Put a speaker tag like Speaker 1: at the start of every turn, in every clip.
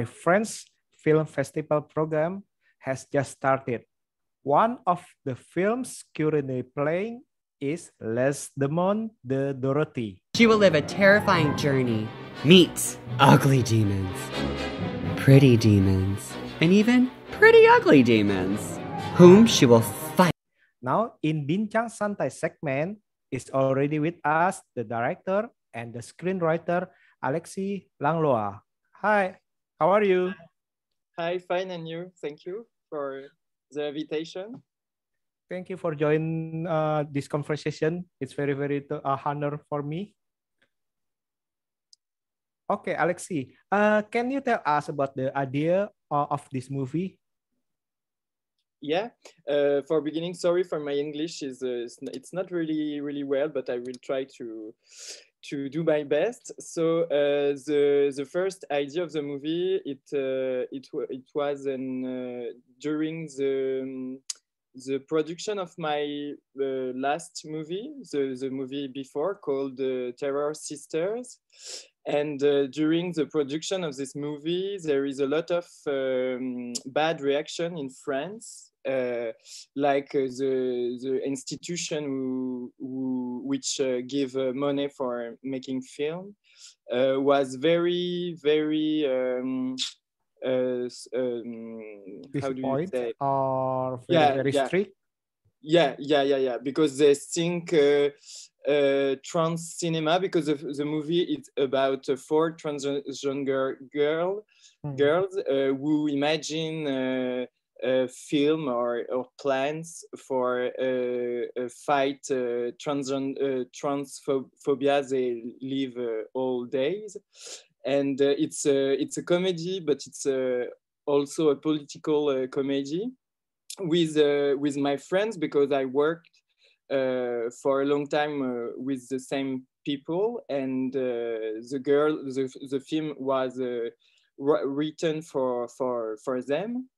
Speaker 1: My friend's film festival program has just started. One of the films currently playing is Les Demons de Dorothy.
Speaker 2: She will live a terrifying journey, meet ugly demons, pretty demons, and even pretty ugly demons, whom she will fight.
Speaker 1: Now, in Bincang Santai segment, is already with us the director and the screenwriter Alexis Langlois. Hi, how are you?
Speaker 3: Hi, fine, and you? Thank you for the invitation.
Speaker 1: Thank you for joining uh, this conversation. It's very, very uh, honor for me. Okay, Alexis, uh, can you tell us about the idea uh, of this movie?
Speaker 3: Yeah, uh, for beginning, sorry for my English is uh, it's not really really well, but I will try to to do my best. So uh, the the first idea of the movie it uh, it it was an, uh, during the um, the production of my uh, last movie, the the movie before called uh, Terror Sisters. And uh, during the production of this movie, there is a lot of um, bad reaction in France like uh, the the institution who, who which uh, give money for making film was very very um, uh, um, how do you say?
Speaker 1: Or very, yeah, very
Speaker 3: yeah.
Speaker 1: strict?
Speaker 3: Yeah, yeah, yeah, yeah. Because they think uh, uh, trans cinema because the, the movie is about four transgender girl, hmm. girls who imagine uh, film or, or plans for uh, fight uh, trans uh, transphobia they live uh, all days. And uh, it's a it's a comedy but it's also a political comedy with with my friends because I worked for a long time with the same people. And the girl the, the film was written for for for them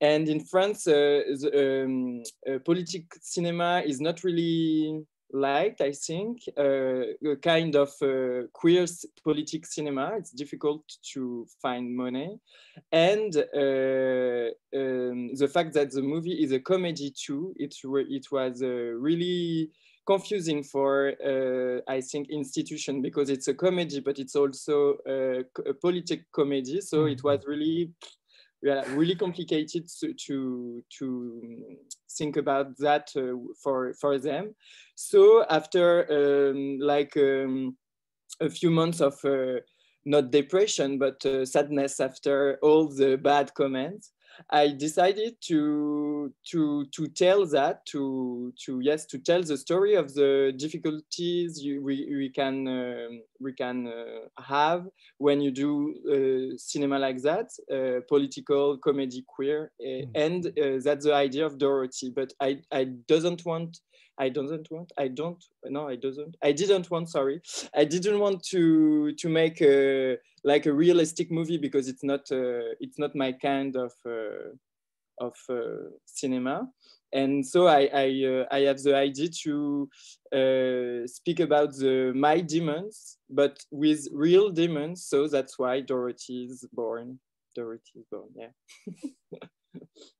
Speaker 3: and in France, uh, the, um, uh, politic cinema is not really liked, I think, uh, a kind of uh, queer politic cinema. It's difficult to find money. And uh, um, the fact that the movie is a comedy too, it, it was uh, really confusing for, I think, institution because it's a comedy, but it's also a, a politic comedy. So it was really yeah, really complicated to, to, to think about that uh, for, for them. So after um, like um, a few months of uh, not depression, but uh, sadness after all the bad comments, I decided to to to tell that to to yes to tell the story of the difficulties you, we we can um, we can uh, have when you do uh, cinema like that, uh, political comedy queer, mm. and uh, that's the idea of Dorothy. But I I doesn't want I don't want. I don't. No, I doesn't. I didn't want. Sorry, I didn't want to to make a like a realistic movie because it's not. Uh, it's not my kind of uh, of uh, cinema. And so I I, uh, I have the idea to uh, speak about the my demons, but with real demons. So that's why Dorothy is born. Dorothy is born. Yeah.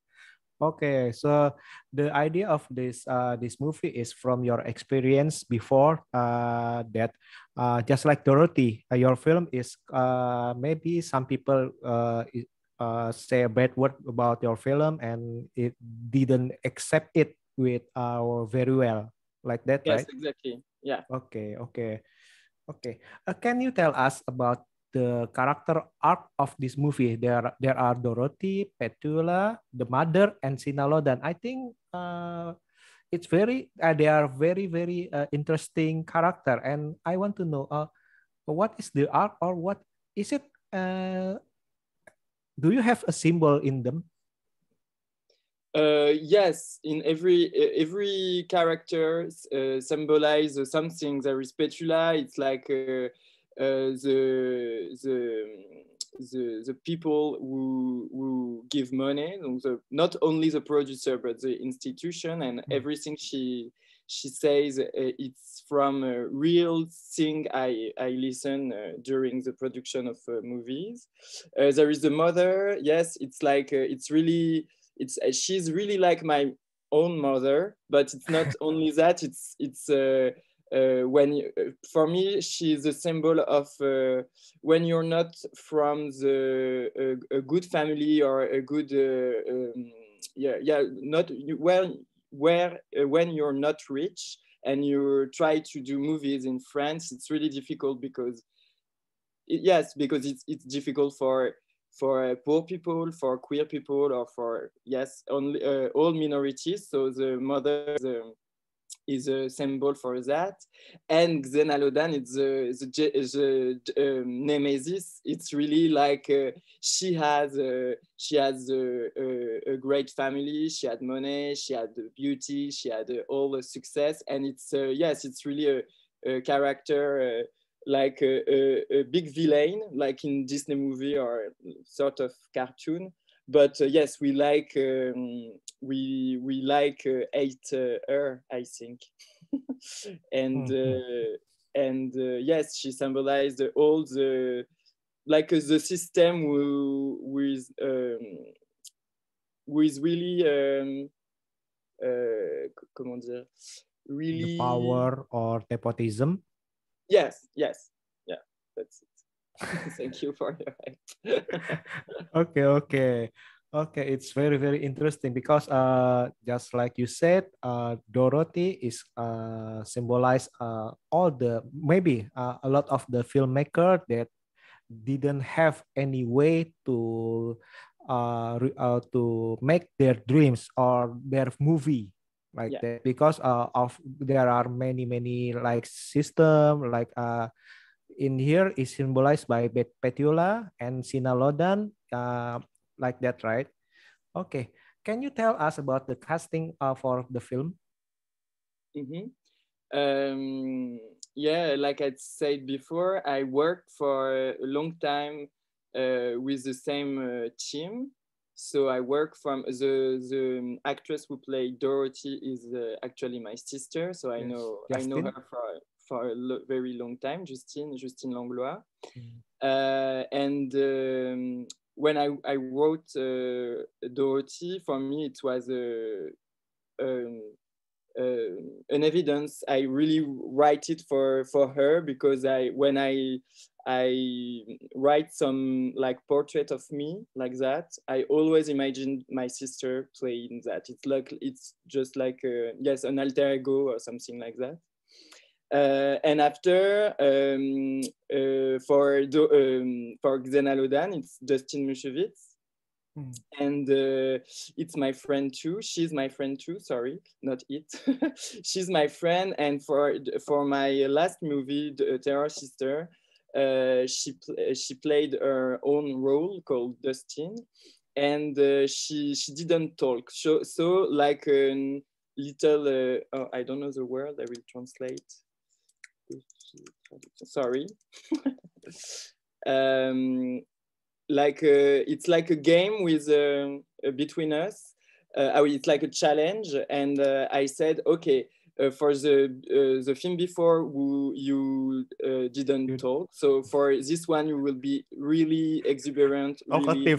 Speaker 1: Okay, so the idea of this uh, this movie is from your experience before uh, that, uh, just like Dorothy, uh, your film is uh, maybe some people uh, uh, say a bad word about your film and it didn't accept it with uh, very well, like that,
Speaker 3: yes,
Speaker 1: right?
Speaker 3: Yes, exactly. Yeah.
Speaker 1: Okay, okay, okay. Uh, can you tell us about the character arc of this movie. There there are Dorothy, Petula, the mother, and Sinalo. And I think uh, it's very uh, they are very very uh, interesting character. And I want to know uh, what is the arc or what is it? Uh, do you have a symbol in them?
Speaker 3: Uh, yes, in every every character uh, symbolize something. There is Petula. It's like uh, the the the, the people who, who give money, the, not only the producer, but the institution and mm. everything she she says uh, it's from a real thing I, I listen uh, during the production of uh, movies. Uh, there is the mother. Yes, it's like, uh, it's really, it's, uh, she's really like my own mother, but it's not only that, it's, it's, uh, when for me she's a symbol of when you're not from the a good family or a good um, yeah yeah not well where when you're not rich and you try to do movies in France, it's really difficult because, yes, because it's, it's difficult for for uh, poor people, for queer people, or for yes, only uh, all minorities. So the mother, the, is a symbol for that. And Xenalodan, it's the, the, the um, nemesis. It's really like uh, she has uh, she has a, a, a, great family. She had money. She had beauty. She had uh, all the success. And it's uh, yes, it's really a, a character uh, like a, a, big villain, like in Disney movie or sort of cartoon but uh, yes, we like um, we we like uh, eight uh, her, I think, and mm-hmm. and yes, she symbolized all the like the system with um, with really um, comment dire really
Speaker 1: the power or nepotism.
Speaker 3: Yes, yes, yeah, that's it. Thank you for your help.
Speaker 1: okay, okay. Okay, it's very very interesting because uh just like you said, uh Dorothy is uh symbolize uh all the maybe uh, a lot of the filmmaker that didn't have any way to uh, uh to make their dreams or their movie like yeah. that because uh, of there are many many like system like uh in here is symbolized by Petula and Sinalodan, uh, like that, right? Okay. Can you tell us about the casting uh, for the film?
Speaker 3: Mm-hmm. Um, yeah, like I said before, I worked for a long time uh, with the same uh, team. So I work from the the actress who played Dorothy is uh, actually my sister. So I yes. know Justine. I know her for for a lo very long time, Justine, Justine Langlois. Mm. Uh, and um, when I, I wrote uh, Dorothy, for me it was a, um, uh, an evidence. I really write it for for her because I when I I write some like portrait of me like that. I always imagine my sister playing that. It's like it's just like a, yes an alter ego or something like that. Uh, and after um, uh, for do, um, for Xenalodan, it's Dustin Muchuvitz. Mm. And uh, it's my friend too. She's my friend too. Sorry, not it. She's my friend. And for for my last movie, The Terror Sister, uh, she she played her own role called Dustin, and uh, she she didn't talk. So so like a little. Uh, oh, I don't know the word. I will translate sorry. um, like uh, it's like a game with uh, between us. Uh, it's like a challenge, and uh, I said, okay, uh, for the uh, the film before, who you didn't Good. talk. So for this one, you will be really exuberant. Really...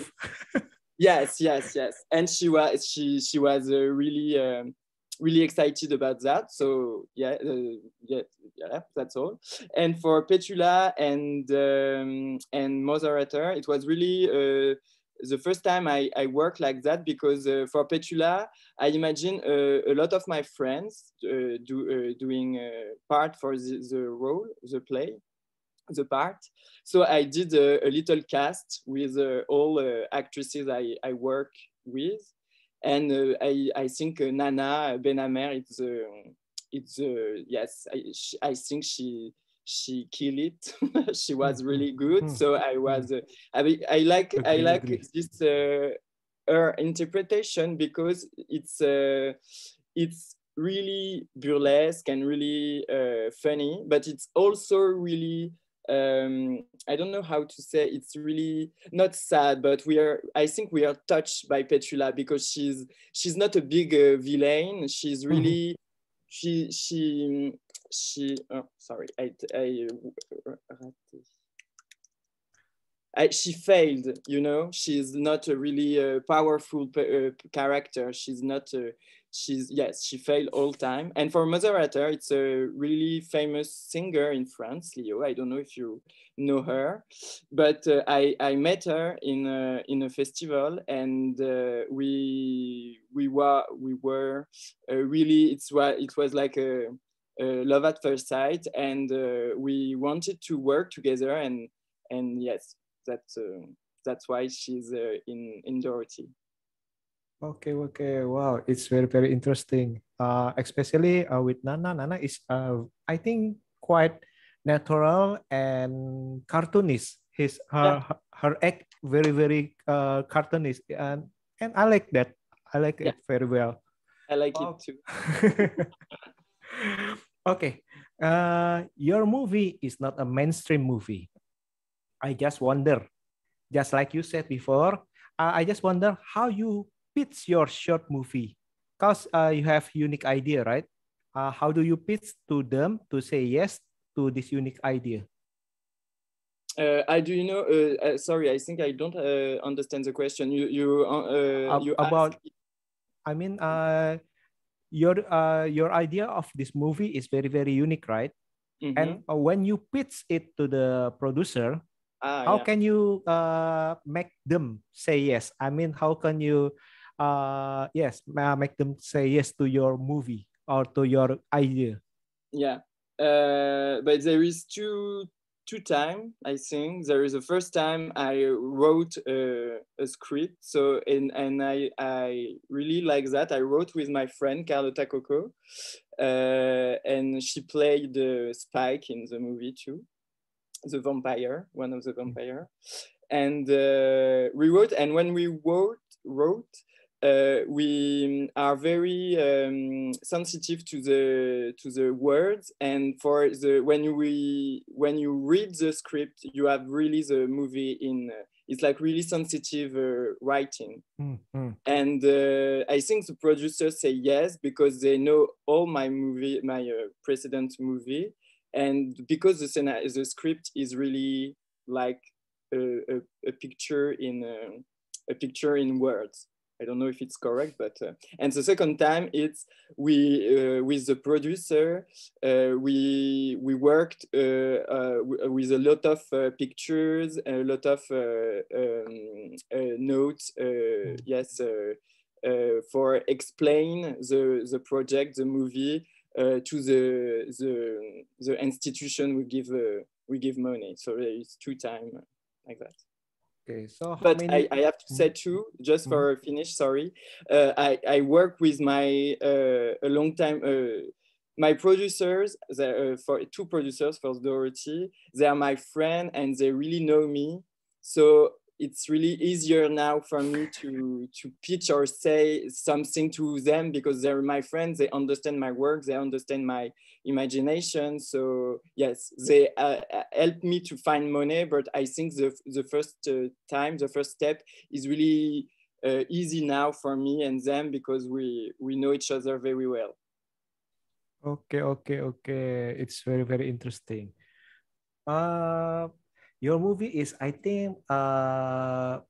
Speaker 3: yes, yes, yes. And she was she she was really. Um, really excited about that. So yeah, uh, yeah, yeah, that's all. And for Petula and um, and Moderator, it was really uh, the first time I, I worked like that because uh, for Petula, I imagine uh, a lot of my friends uh, do, uh, doing part for the, the role, the play, the part. So I did a, a little cast with all actresses I, I work with and uh, I, I think uh, Nana Benamer, it's, uh, it's yes, I, she, I think she, she killed it. she was really good. So I was, I, I like, I like this, her interpretation because it's, it's really burlesque and really uh, funny, but it's also really um, I don't know how to say it's really not sad, but we are. I think we are touched by Petula because she's she's not a big uh, villain. She's mm-hmm. really mm-hmm. she she she oh, sorry I, I, I, she failed you know she's not a really uh, powerful uh, character she's not uh, she's yes she failed all time. And for moderator it's a really famous singer in france Lio. I don't know if you know her but uh, i i met her in a, in a festival and uh, we we were we were uh, really it's what it was like a, a, love at first sight and uh, we wanted to work together and and yes that's uh, that's why she's uh, in in dorothy
Speaker 1: Okay, okay, wow, it's very very interesting. Uh, especially uh, with Nana. Nana is, uh, I think, quite natural and cartoonish. His her yeah. her act very very uh, cartoonish, and and I like that. I like yeah. it very well.
Speaker 3: I like oh. it too.
Speaker 1: okay, uh, your movie is not a mainstream movie. I just wonder, just like you said before, I just wonder how you pitch your short movie? Because uh, you have unique idea, right? Uh, how do you pitch to them to say yes to this unique idea?
Speaker 3: Uh, I do you know. Uh, uh, sorry, I think I don't uh, understand the question. You you uh, you
Speaker 1: about. Ask... I mean, uh, your uh, your idea of this movie is very very unique, right? Mm -hmm. And uh, when you pitch it to the producer, ah, how yeah. can you uh, make them say yes? I mean, how can you uh, yes, make them say yes to your movie or to your idea.
Speaker 3: Yeah, uh, but there is two two time I think there is the first time I wrote a, a script. So and and I I really like that. I wrote with my friend Carlota Coco, uh, and she played uh, Spike in the movie too, the vampire, one of the mm. vampire, and uh, we wrote. And when we wrote wrote uh, we are very um, sensitive to the to the words. And for the when we when you read the script you have really the movie in uh, it's like really sensitive uh, writing. Mm-hmm. and uh, i think the producers say yes because they know all my movie my uh, precedent movie. And because the the script is really like a, a, a picture in uh, a picture in words I don't know if it's correct, but uh, and the second time it's we uh, with the producer uh, we we worked uh, uh, with a lot of uh, pictures, a lot of um, notes. yes, for explain the the project, the movie to the the the institution we give we give money. So it's two time like that.
Speaker 1: Okay, so
Speaker 3: but many... I, I have to say mm-hmm. too, just for mm-hmm. finish, sorry. Uh, I, I work with my uh, a long time uh, my producers, uh, for two producers for Dorothy, they are my friend and they really know me. So it's really easier now for me to to pitch or say something to them because they're my friends they understand my work they understand my imagination. So yes they uh, uh help me to find money but i think the, the first uh, time the first step is really uh, easy now for me and them because we we know each other very well.
Speaker 1: Okay okay okay. It's very very interesting. Uh your movie is I think uh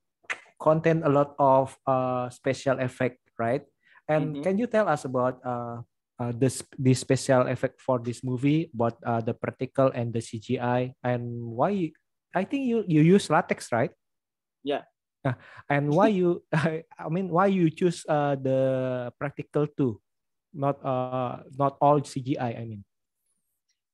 Speaker 1: contain a lot of uh special effect, right? And mm-hmm. can you tell us about uh, uh this the special effect for this movie, about uh, the practical and the CGI, and why? You, I think you you use latex, right?
Speaker 3: Yeah.
Speaker 1: Uh, and why you? I mean, why you choose uh the practical too, not uh not all CGI? I mean.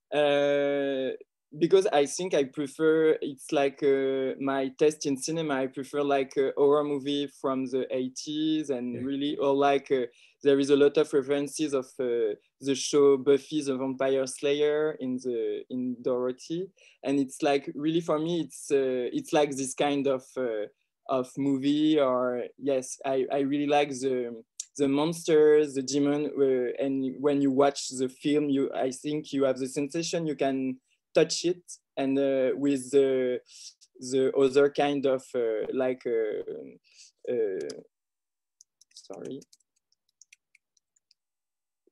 Speaker 3: Uh, because I think I prefer it's like uh, my taste in cinema. I prefer like a horror movie from the 80s and yeah. really or like uh, there is a lot of references of uh, the show Buffy the Vampire Slayer in the in Dorothy, and it's like really for me it's uh, it's like this kind of uh, of movie or yes I I really like the the monsters, the demon, uh, and when you watch the film, you I think you have the sensation you can touch it and uh, with the the other kind of uh, like uh, uh, sorry.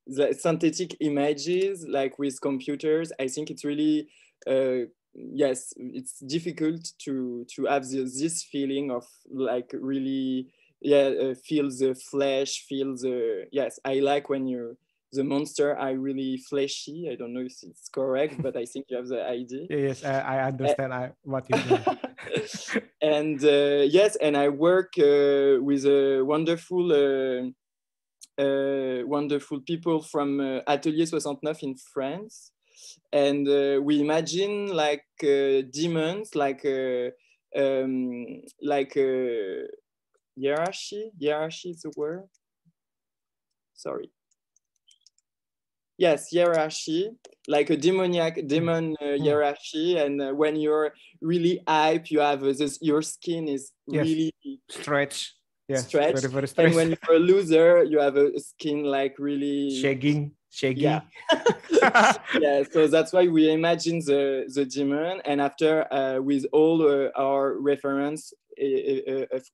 Speaker 3: The synthetic images like with computers i think it's really uh, yes it's difficult to to have the, this feeling of like really yeah uh, feel the flesh feel the yes i like when you the monster are really fleshy i don't know if it's correct but i think you have the idea
Speaker 1: yes i, I understand I, what you mean
Speaker 3: and uh, yes and i work uh, with a wonderful uh, uh, wonderful people from uh, Atelier 69 in France. And uh, we imagine like demons, like um, like hierarchy. Hierarchy is the word. Sorry. Yes, hierarchy, like a demoniac demon uh, hmm. hierarchy. And uh, when you're really hype, you have uh, this. Your skin is yes. really
Speaker 1: stretch
Speaker 3: yeah, stretch. Very, very and when you're a loser, you have a skin like really
Speaker 1: shaking, shaking.
Speaker 3: Yeah. yeah. So that's why we imagine the the demon, and after uh, with all uh, our reference,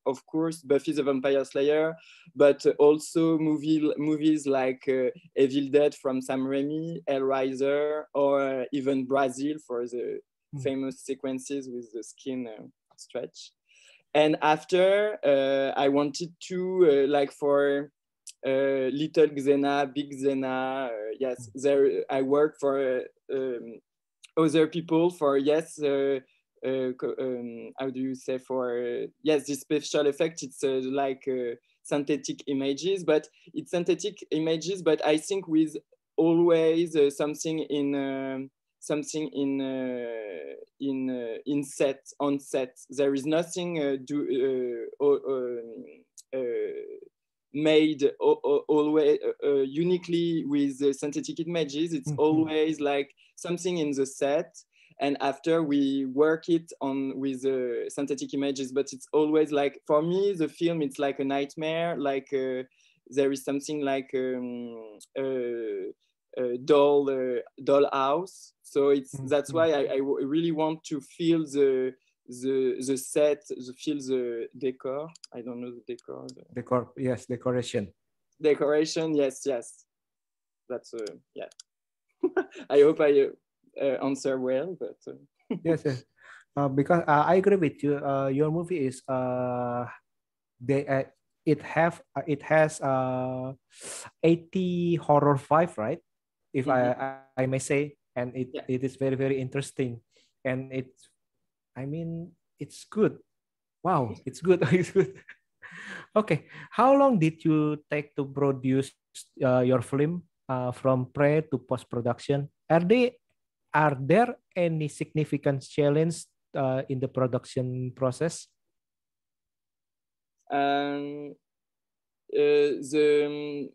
Speaker 3: of course, Buffy the Vampire Slayer, but also movie movies like uh, Evil Dead from Sam Raimi, Hellraiser, or even Brazil for the mm. famous sequences with the skin uh, stretch and after uh, I wanted to uh, like for uh, little Xena, big Xena. Uh, yes, there I work for um, other people for yes. Uh, uh, um, how do you say for yes this special effect? It's like synthetic images, but it's synthetic images. But I think with always something in um, something in uh, in uh, in set on set. There is nothing uh, do um, made always uniquely with synthetic images. It's mm -hmm. always like something in the set and after we work it on with uh, synthetic images but it's always like for me the film it's like a nightmare like uh, there is something like um, uh, doll doll house so it's mm-hmm. that's why I, I really want to feel the the the set, the feel the decor. I don't know the decor. The...
Speaker 1: Decor, yes, decoration.
Speaker 3: Decoration, yes, yes. That's uh, yeah. I hope I uh, answer well, but uh...
Speaker 1: yes, yes. Uh, because uh, I agree with you. Uh, your movie is uh, they uh, it have uh, it has uh, 80 horror five right? If mm -hmm. I I may say, and it, yeah. it is very very interesting and it's i mean it's good wow it's good it's good okay how long did you take to produce uh, your film uh, from pre to post production are they are there any significant challenge uh, in the production process
Speaker 3: um, uh, the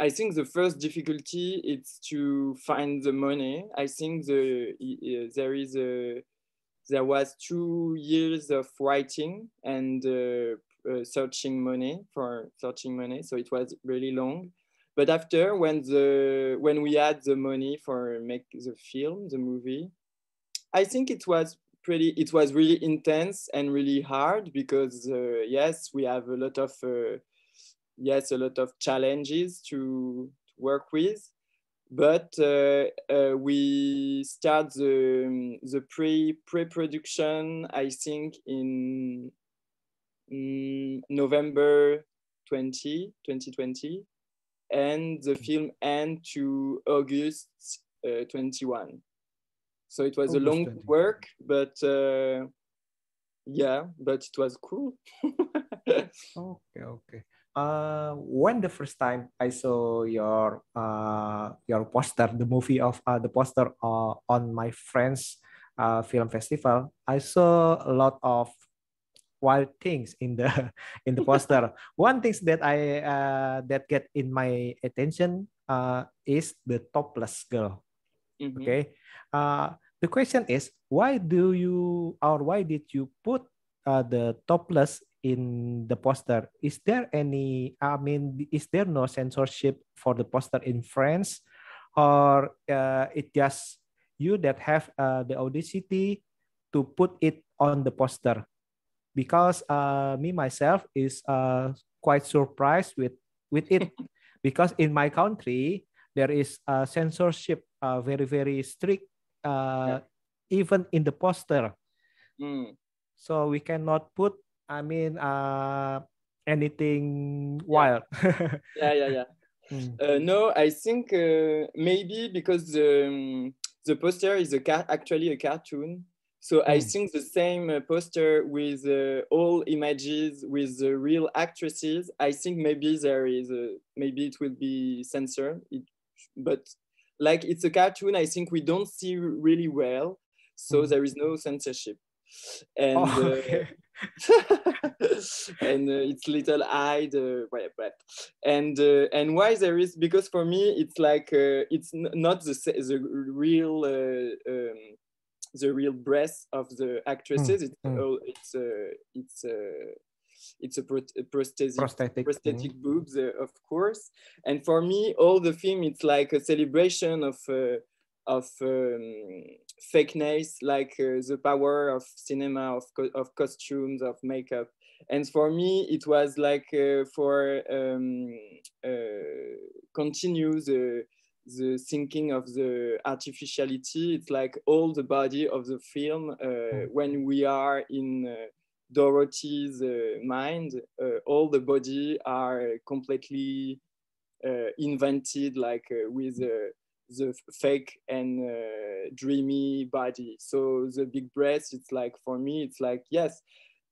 Speaker 3: I think the first difficulty is to find the money. I think the uh, there is a there was two years of writing and uh, uh, searching money for searching money, so it was really long. But after, when the when we had the money for make the film, the movie, I think it was pretty. It was really intense and really hard because uh, yes, we have a lot of uh, yes, a lot of challenges to, to work with. But uh, uh, we start the, the pre pre production, I think, in mm, November 20, 2020, and the film end to August uh, 21. So it was August a long 20. work, but uh, yeah, but it was cool.
Speaker 1: okay, okay uh, when the first time I saw your uh, your poster, the movie of uh, the poster uh, on my friend's uh, film festival, I saw a lot of wild things in the in the poster. One thing that I uh, that get in my attention uh, is the topless girl. Mm-hmm. Okay, uh, the question is why do you or why did you put uh, the topless in the poster is there any i mean is there no censorship for the poster in france or uh, it just you that have uh, the audacity to put it on the poster because uh, me myself is uh, quite surprised with with it because in my country there is a censorship, uh, very very strict, uh, yeah. even in the poster. Mm. So we cannot put, I mean, uh, anything wild.
Speaker 3: yeah, yeah, yeah. Mm. Uh, no, I think uh, maybe because the um, the poster is a actually a cartoon. So. I think the same uh, poster with uh, all images with the real actresses. I think maybe there is a, maybe it will be censored. It, but like it's a cartoon, I think we don't see really well. So mm. there is no censorship. And oh, uh, and uh, it's little eyed uh, and uh, and why there is because for me it's like uh, it's not the the real uh, um, the real breath of the actresses mm. it's mm. it's it's it's a, a prosthetic prosthetic, prosthetic mm. boobs of course and for me all the film it's like a celebration of of um, fakeness, like uh, the power of cinema, of, co of costumes, of makeup. And for me, it was like uh, for um, uh, continue the, the thinking of the artificiality. It's like all the body of the film uh, hmm. when we are in uh, Dorothy's uh, mind, all the body are completely invented, like with the fake and uh, dreamy body. So the big breath, it's like for me, it's like yes,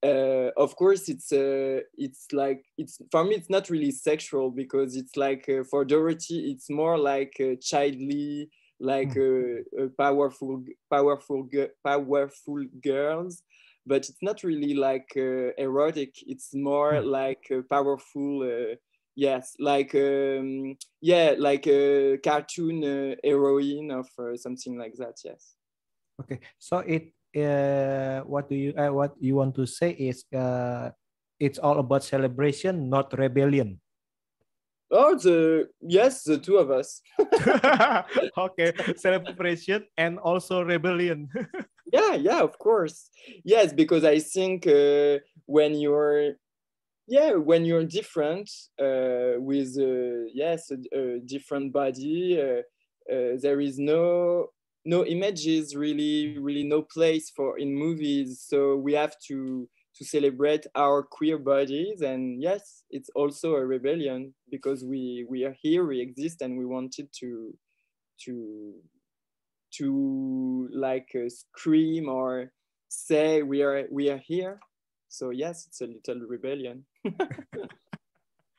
Speaker 3: uh, of course it's uh, it's like it's for me it's not really sexual because it's like uh, for Dorothy it's more like childly, like mm. powerful powerful powerful girls. But it's not really like uh, erotic. It's more mm. like powerful yes like um, yeah like a cartoon uh, heroine of uh, something like that yes
Speaker 1: okay so it uh, what do you uh, what you want to say is uh, it's all about celebration not rebellion.
Speaker 3: Oh the yes the two of us.
Speaker 1: Okay celebration and also rebellion.
Speaker 3: Yeah yeah of course. Yes because i think uh, when you're yeah when you're different uh, with uh, yes a, a, different body uh, uh, there is no no images really really no place for in movies. So we have to to celebrate our queer bodies. And yes it's also a rebellion because we we are here we exist and we wanted to to to like uh, scream or say we are we are here. So yes it's a little rebellion.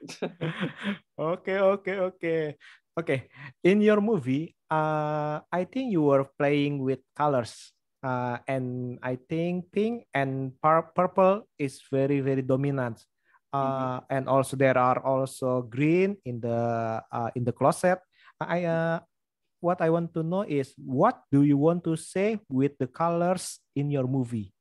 Speaker 1: Okay, okay, okay. Okay, in your movie, uh, I think you were playing with colors, uh, and I think pink and pur purple is very very dominant. Uh, mm -hmm. and also there are also green in the uh, in the closet. I uh, what I want to know is what do you want to say with the colors in your movie?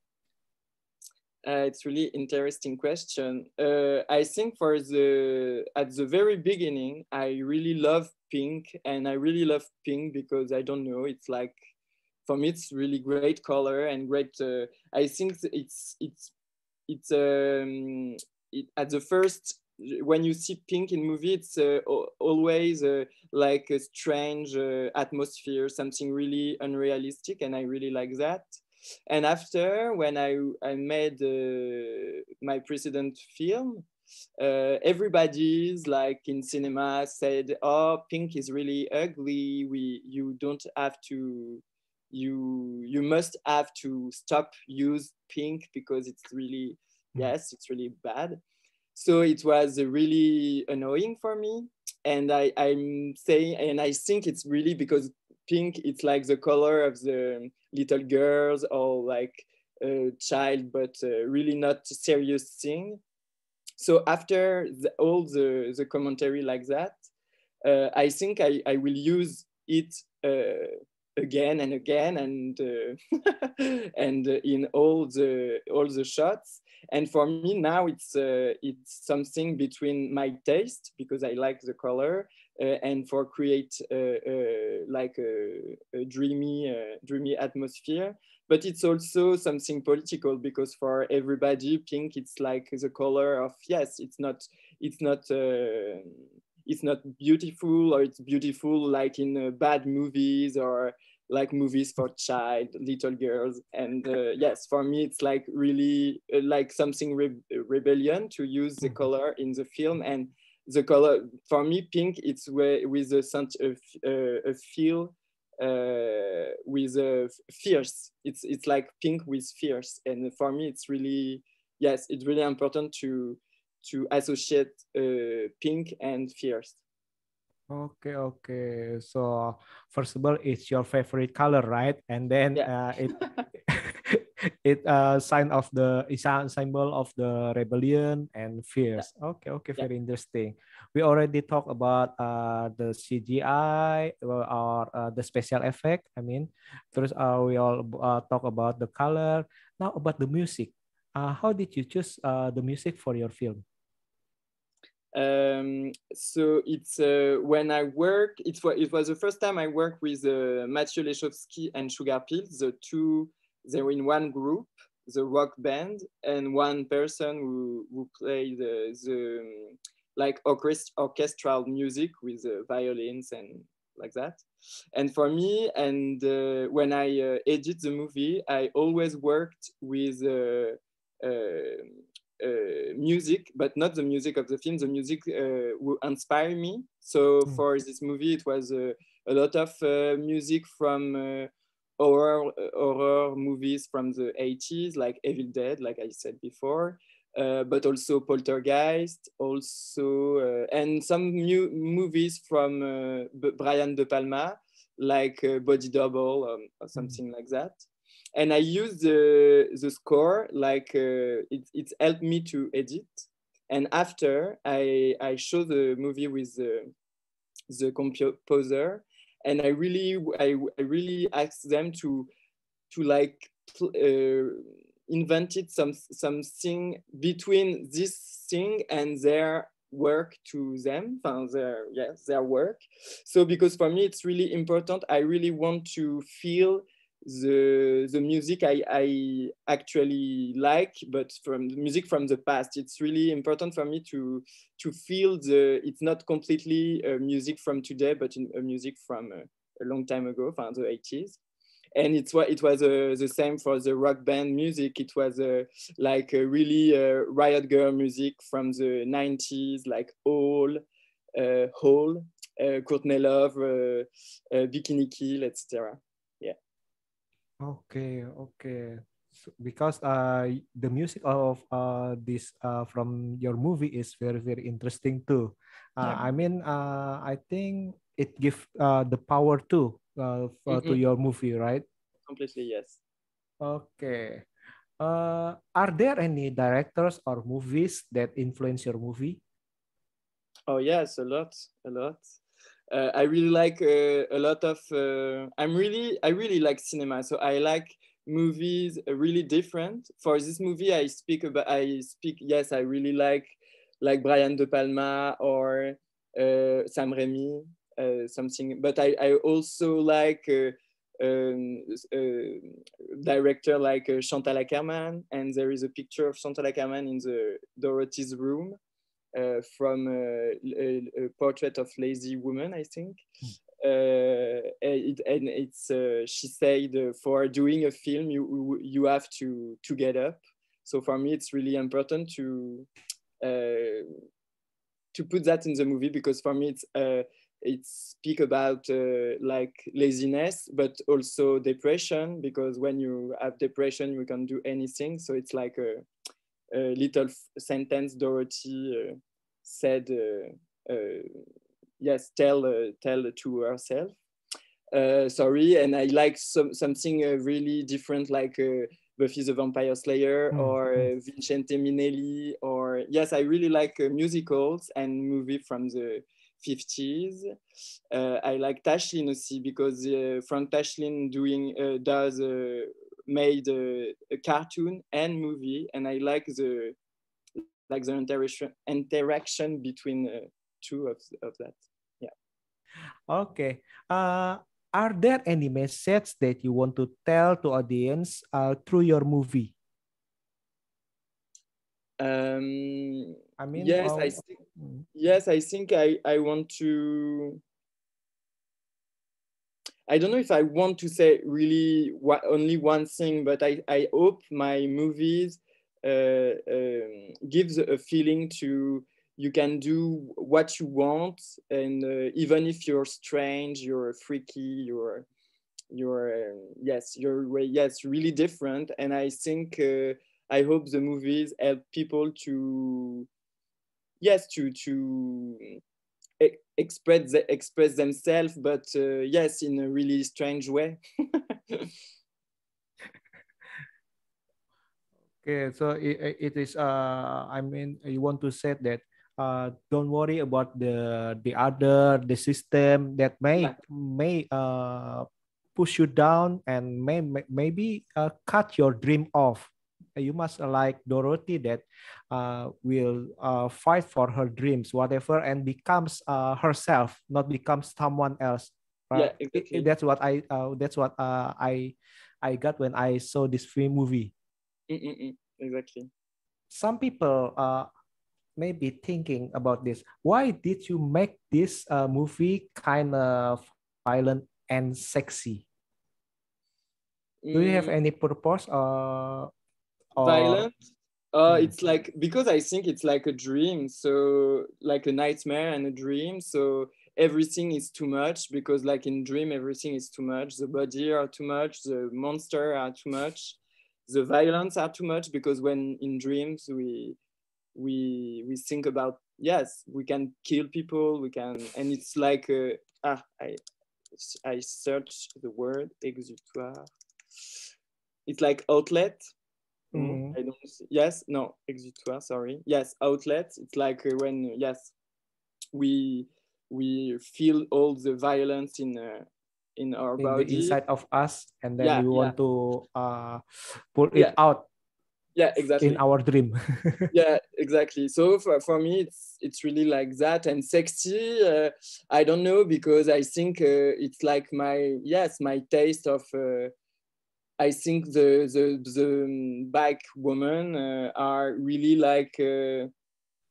Speaker 3: Uh, it's really interesting question. Uh, I think for the at the very beginning, I really love pink, and I really love pink because I don't know. It's like for me, it's really great color and great. Uh, I think it's it's it's um, it, at the first when you see pink in movie, it's uh, always uh, like a strange uh, atmosphere, something really unrealistic, and I really like that and after when I, I made uh, my precedent film, uh, everybody's like in cinema said, "Oh, pink is really ugly. We you don't have to, you you must have to stop use pink because it's really mm. yes, it's really bad." So it was really annoying for me, and I I'm saying, and I think it's really because pink it's like the color of the little girls or like a child but uh, really not serious thing. So after the, all the, the commentary like that uh, i think I, I will use it uh, again and again and uh, and in all the all the shots. And for me now it's uh, it's something between my taste because i like the color and for create uh, uh, like a, a dreamy dreamy atmosphere. But it's also something political because for everybody pink it's like the color of yes it's not it's not it's not beautiful or it's beautiful like in uh, bad movies or like movies for child little girls. And uh, yes for me it's like really uh, like something re rebellion to use the mm-hmm. color in the film. And the color for me pink it's with a sense of uh, a feel uh, with a fierce it's it's like pink with fierce and for me it's really yes it's really important to to associate uh, pink and fierce
Speaker 1: Okay, okay. So first of all, it's your favorite color, right? And then yeah. uh, it it uh sign of the is a symbol of the rebellion and fears. Yeah. Okay, okay, yeah. very interesting. We already talked about uh the CGI or uh, the special effect. I mean, first uh, we all uh, talk about the color. Now about the music. Uh, how did you choose uh, the music for your film?
Speaker 3: Um, so it's uh, when I work, it, it was the first time I worked with uh, Mathieu Lechowski and Sugar Pills, the two, they were in one group, the rock band, and one person who, who played the, the like orchest orchestral music with uh, violins and like that. And for me, and uh, when I uh, edit the movie, I always worked with uh, uh, uh, music, but not the music of the film, the music uh, will inspire me. So mm. for this movie, it was uh, a lot of uh, music from uh, horror, horror movies from the 80s, like Evil Dead, like I said before. Uh, but also Poltergeist, also and some new movies from Brian De Palma, like Body Double um, or something like that and I use the the score like uh, it, it's helped me to edit. And after I I show the movie with the the composer, and I really I, I really asked them to to like uh, invented some something between this thing and their work to them their yes their work. So because for me it's really important. I really want to feel the the music I, I actually like, but from music from the past, it's really important for me to to feel the it's not completely uh, music from today, but in, uh, music from uh, a long time ago, from the 80s. And it's what it was uh, the same for the rock band music. It was uh, like really uh, riot girl music from the 90s, like All, uh, Hole, Courtney Love, Bikini Kill, etc.
Speaker 1: Okay, okay. So, because uh the music of uh this uh from your movie is very very interesting too. Uh, yeah. I mean uh I think it gives uh the power too uh for, mm -hmm. to your movie, right?
Speaker 3: Completely yes.
Speaker 1: Okay. Uh, are there any directors or movies that influence your movie?
Speaker 3: Oh yes, a lot, a lot uh, I really like uh, a lot of. Uh, I'm really, I really like cinema. So I like movies uh, really different. For this movie, I speak about. I speak. Yes, I really like like Brian De Palma or uh, Sam Raimi, uh, something. But I, I also like. Um, director like Chantal Akerman, and there is a picture of Chantal Akerman in the Dorothy's room, uh, from a, a, portrait of lazy woman, I think. Uh, it, and it's uh, she said for doing a film you you have to to get up. So for me, it's really important to to put that in the movie because for me it's uh, it speak about uh, like laziness but also depression because when you have depression you can do anything so it's like a little sentence Dorothy uh, said, uh, uh, yes, tell tell to herself. sorry, and I like some something really different, like. Buffy the Vampire Slayer mm. or uh, Vincente Minnelli or yes, I really like uh, musicals and movie from the 50s. Uh, I like Tashlin also because Frank Tashlin doing does made a, a, cartoon and movie, and I like the like the interaction interaction between uh, two of, of that. Yeah.
Speaker 1: Okay. Uh, are there any messages that you want to tell to audience uh, through your movie?
Speaker 3: Um, I mean, yes, I think, yes, I think I I want to. I don't know if I want to say really only one thing, but I, I hope my movies uh, um, gives a feeling to you can do what you want, and uh, even if you're strange, you're freaky, you're you're uh, yes, you're yes really different, and I think uh, I hope the movies help people to yes to to express express themselves, but uh, yes, in a really strange way.
Speaker 1: okay, so it, it is. Uh, I mean, you want to say that. Uh, don't worry about the the other the system that may may uh, push you down and may, may maybe uh, cut your dream off you must like Dorothy that uh, will uh, fight for her dreams, whatever, and becomes uh, herself, not becomes someone else.
Speaker 3: Right? Yeah, exactly.
Speaker 1: That's what I. Uh, that's what uh, I. I got when I saw this free movie.
Speaker 3: Mm-mm-mm. Exactly.
Speaker 1: Some people uh, may be thinking about this. Why did you make this uh, movie kind of violent and sexy? Do you have mm. any purpose or
Speaker 3: violent uh, hmm. it's like because I think it's like a dream, so like a nightmare and a dream. So everything is too much because like in dream everything is too much. The body are too much, the monster are too much, the violence are too much because when in dreams we we we think about yes we can kill people we can and it's like uh, ah I I search the word exutoire. It's like outlet Mm. I don't see. Yes, no, exutoire, sorry. Yes, outlet. It's like uh, when, yes, we we feel all the violence in uh, in our in body.
Speaker 1: inside of us, and then yeah, we want yeah. to uh, pull it yeah. out.
Speaker 3: Yeah, exactly.
Speaker 1: In our dream.
Speaker 3: yeah, exactly. So for, for me, it's it's really like that and sexy. Uh, I don't know because I think uh, it's like my yes my taste of uh, I think the the the black women uh, are really like uh,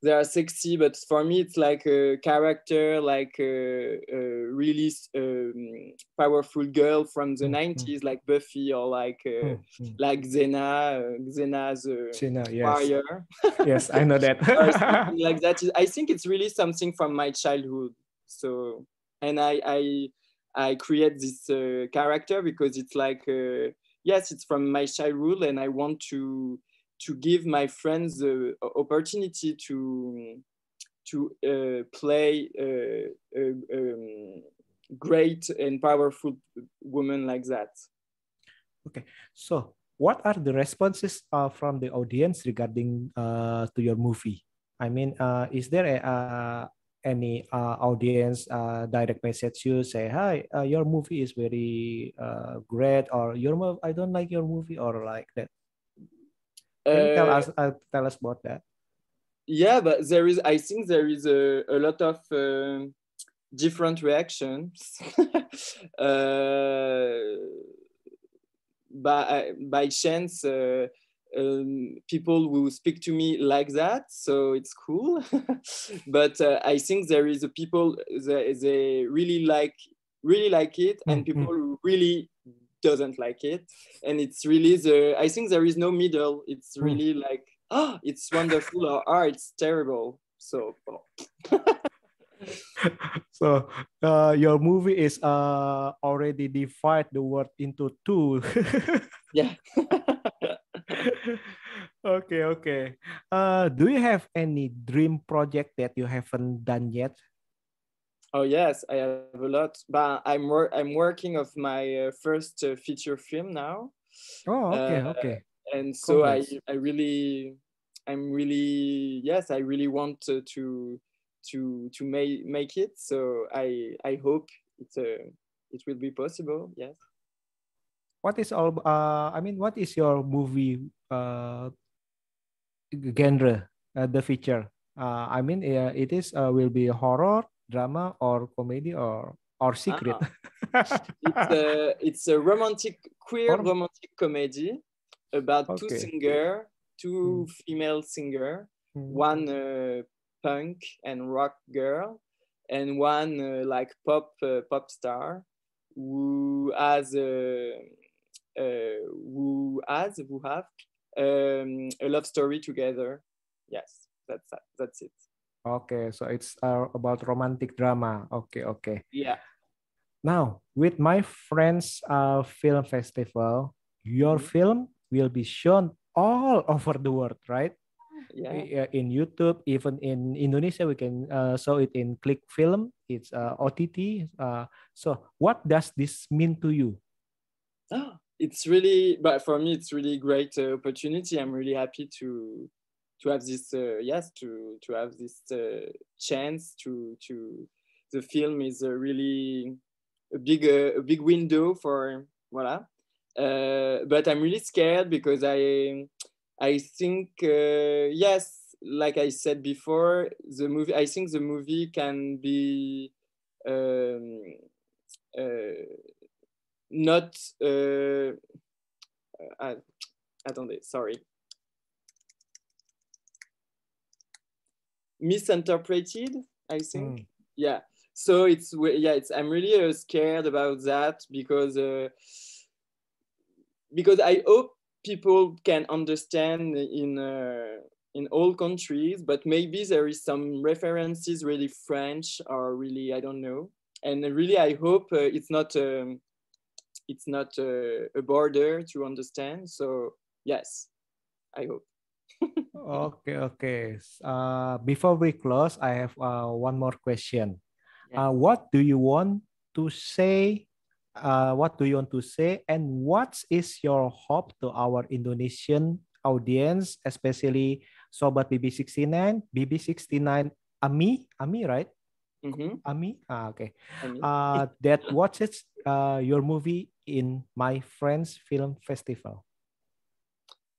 Speaker 3: they are sexy, but for me it's like a character, like a, a really um, powerful girl from the mm-hmm. 90s, like Buffy or like uh, mm-hmm. like Xena, uh, Xena the
Speaker 1: Xena, yes.
Speaker 3: warrior.
Speaker 1: yes, I know that.
Speaker 3: like that. I think it's really something from my childhood. So and I I I create this uh, character because it's like uh, yes, it's from my childhood, and I want to to give my friends the opportunity to to uh, play a, um, great and powerful woman like that.
Speaker 1: Okay, so what are the responses uh, from the audience regarding uh, to your movie? I mean, uh, is there a, uh, any uh, audience uh, direct message you say hi uh, your movie is very uh, great or your i don't like your movie or like that. Can you tell uh, us uh, tell us about that?
Speaker 3: Yeah but there is i think there is a, a lot of different reactions. By by chance um, people who speak to me like that so it's cool but uh, i think there is a people that they really like really like it and mm-hmm. people who really doesn't like it and it's really the i think there is no middle it's mm. really mm. like oh it's wonderful or oh it's terrible so oh.
Speaker 1: so uh, your movie is uh, already divide the world into two
Speaker 3: yeah
Speaker 1: okay, okay. Uh, do you have any dream project that you haven't done yet?
Speaker 3: Oh yes, I have a lot, but I'm wor- I'm working of my uh, first uh, feature film now.
Speaker 1: Oh, okay, uh, okay.
Speaker 3: And so I I really I'm really yes I really want to to to, to make make it. So I I hope it's uh, it will be possible. Yes
Speaker 1: what is all uh i mean what is your movie uh genre uh, the feature uh, i mean uh, it is uh, will be horror drama or comedy or or secret
Speaker 3: uh-huh. it's a it's a romantic queer or... romantic comedy about okay. two singer two mm. female singer mm. one uh, punk and rock girl, and one uh, like pop uh, pop star who has uh, who has who have um, a love story together. Yes, that's that's it.
Speaker 1: Okay, so it's uh, about romantic drama. Okay, okay.
Speaker 3: Yeah.
Speaker 1: Now, with my friends uh, film festival, your
Speaker 3: Mhm.
Speaker 1: film will be shown all over the world, right?
Speaker 3: Yeah.
Speaker 1: In YouTube, even in Indonesia, we can uh, show it in Klik Film. It's uh, OTT. Uh, so, what does this mean to you?
Speaker 3: It's really but for me it's really great uh, opportunity. I'm really happy to to have this uh, yes to to have this uh, chance to to the film is a really a big uh, a big window for voila uh, but i'm really scared because i i think uh, yes like i said before the movie i think the movie can be um, uh, not uh, uh, attendez sorry. Misinterpreted i think.
Speaker 1: Hmm.
Speaker 3: yeah. So it's yeah it's i'm really uh, scared about that because uh, because i hope people can understand in uh, in all countries but maybe there is some references really french or really i don't know. And really i hope uh, it's not um, it's not uh, a border to understand so yes i hope
Speaker 1: Okay, okay. Uh, before we close, I have uh, one more question. Uh, what do you want to say? Uh, what do you want to say? And what is your hope to our Indonesian audience, especially Sobat BB69, BB69 Ami, Ami, right?
Speaker 3: Mhm.
Speaker 1: Ami, ah, okay.
Speaker 3: I mean,
Speaker 1: Uh, that watches uh, your movie in my friends film festival.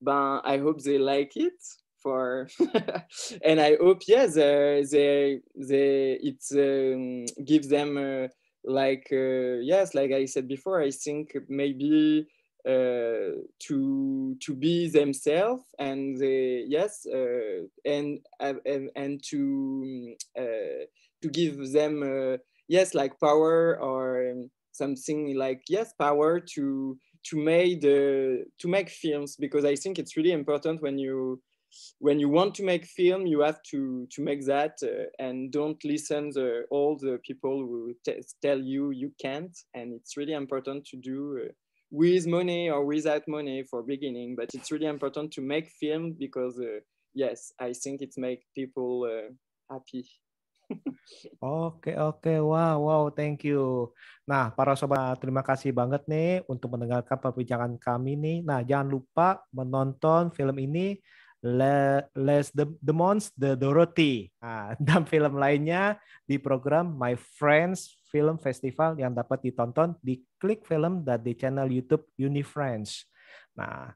Speaker 3: but i hope they like it for and i hope yes uh, they they it um, gives them uh, like uh, yes like i said before i think maybe uh, to to be themselves and they yes uh, and, and and to uh, to give them uh, yes like power or something like yes power to to make the to make films because I think it's really important when you when you want to make film you have to to make that uh, and don't listen the all the people who tell you you can't. And it's really important to do uh, with money or without money for beginning. But it's really important to make film because uh, yes I think it's make people uh, happy
Speaker 1: Oke, oke. Wow, wow, thank you. Nah, para sobat, terima kasih banget nih untuk mendengarkan perbincangan kami nih. Nah, jangan lupa menonton film ini Le, Les the, the Mons the Dorothy. Nah, dan film lainnya di program My Friends Film Festival yang dapat ditonton di Klik Film dan di channel YouTube Unifriends. Nah,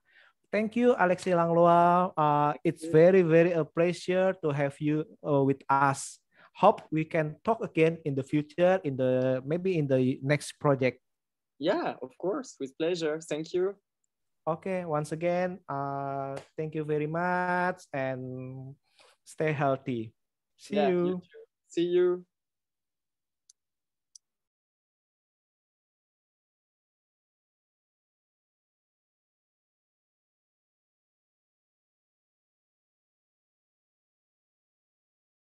Speaker 1: thank you Alexi Langloa. Uh, it's very very a pleasure to have you uh, with us hope we can talk again in the future in the maybe in the next project.
Speaker 3: Yeah of course with pleasure. Thank you.
Speaker 1: Okay once again uh thank you very much and stay healthy. See
Speaker 3: Yeah,
Speaker 1: you
Speaker 3: you. see you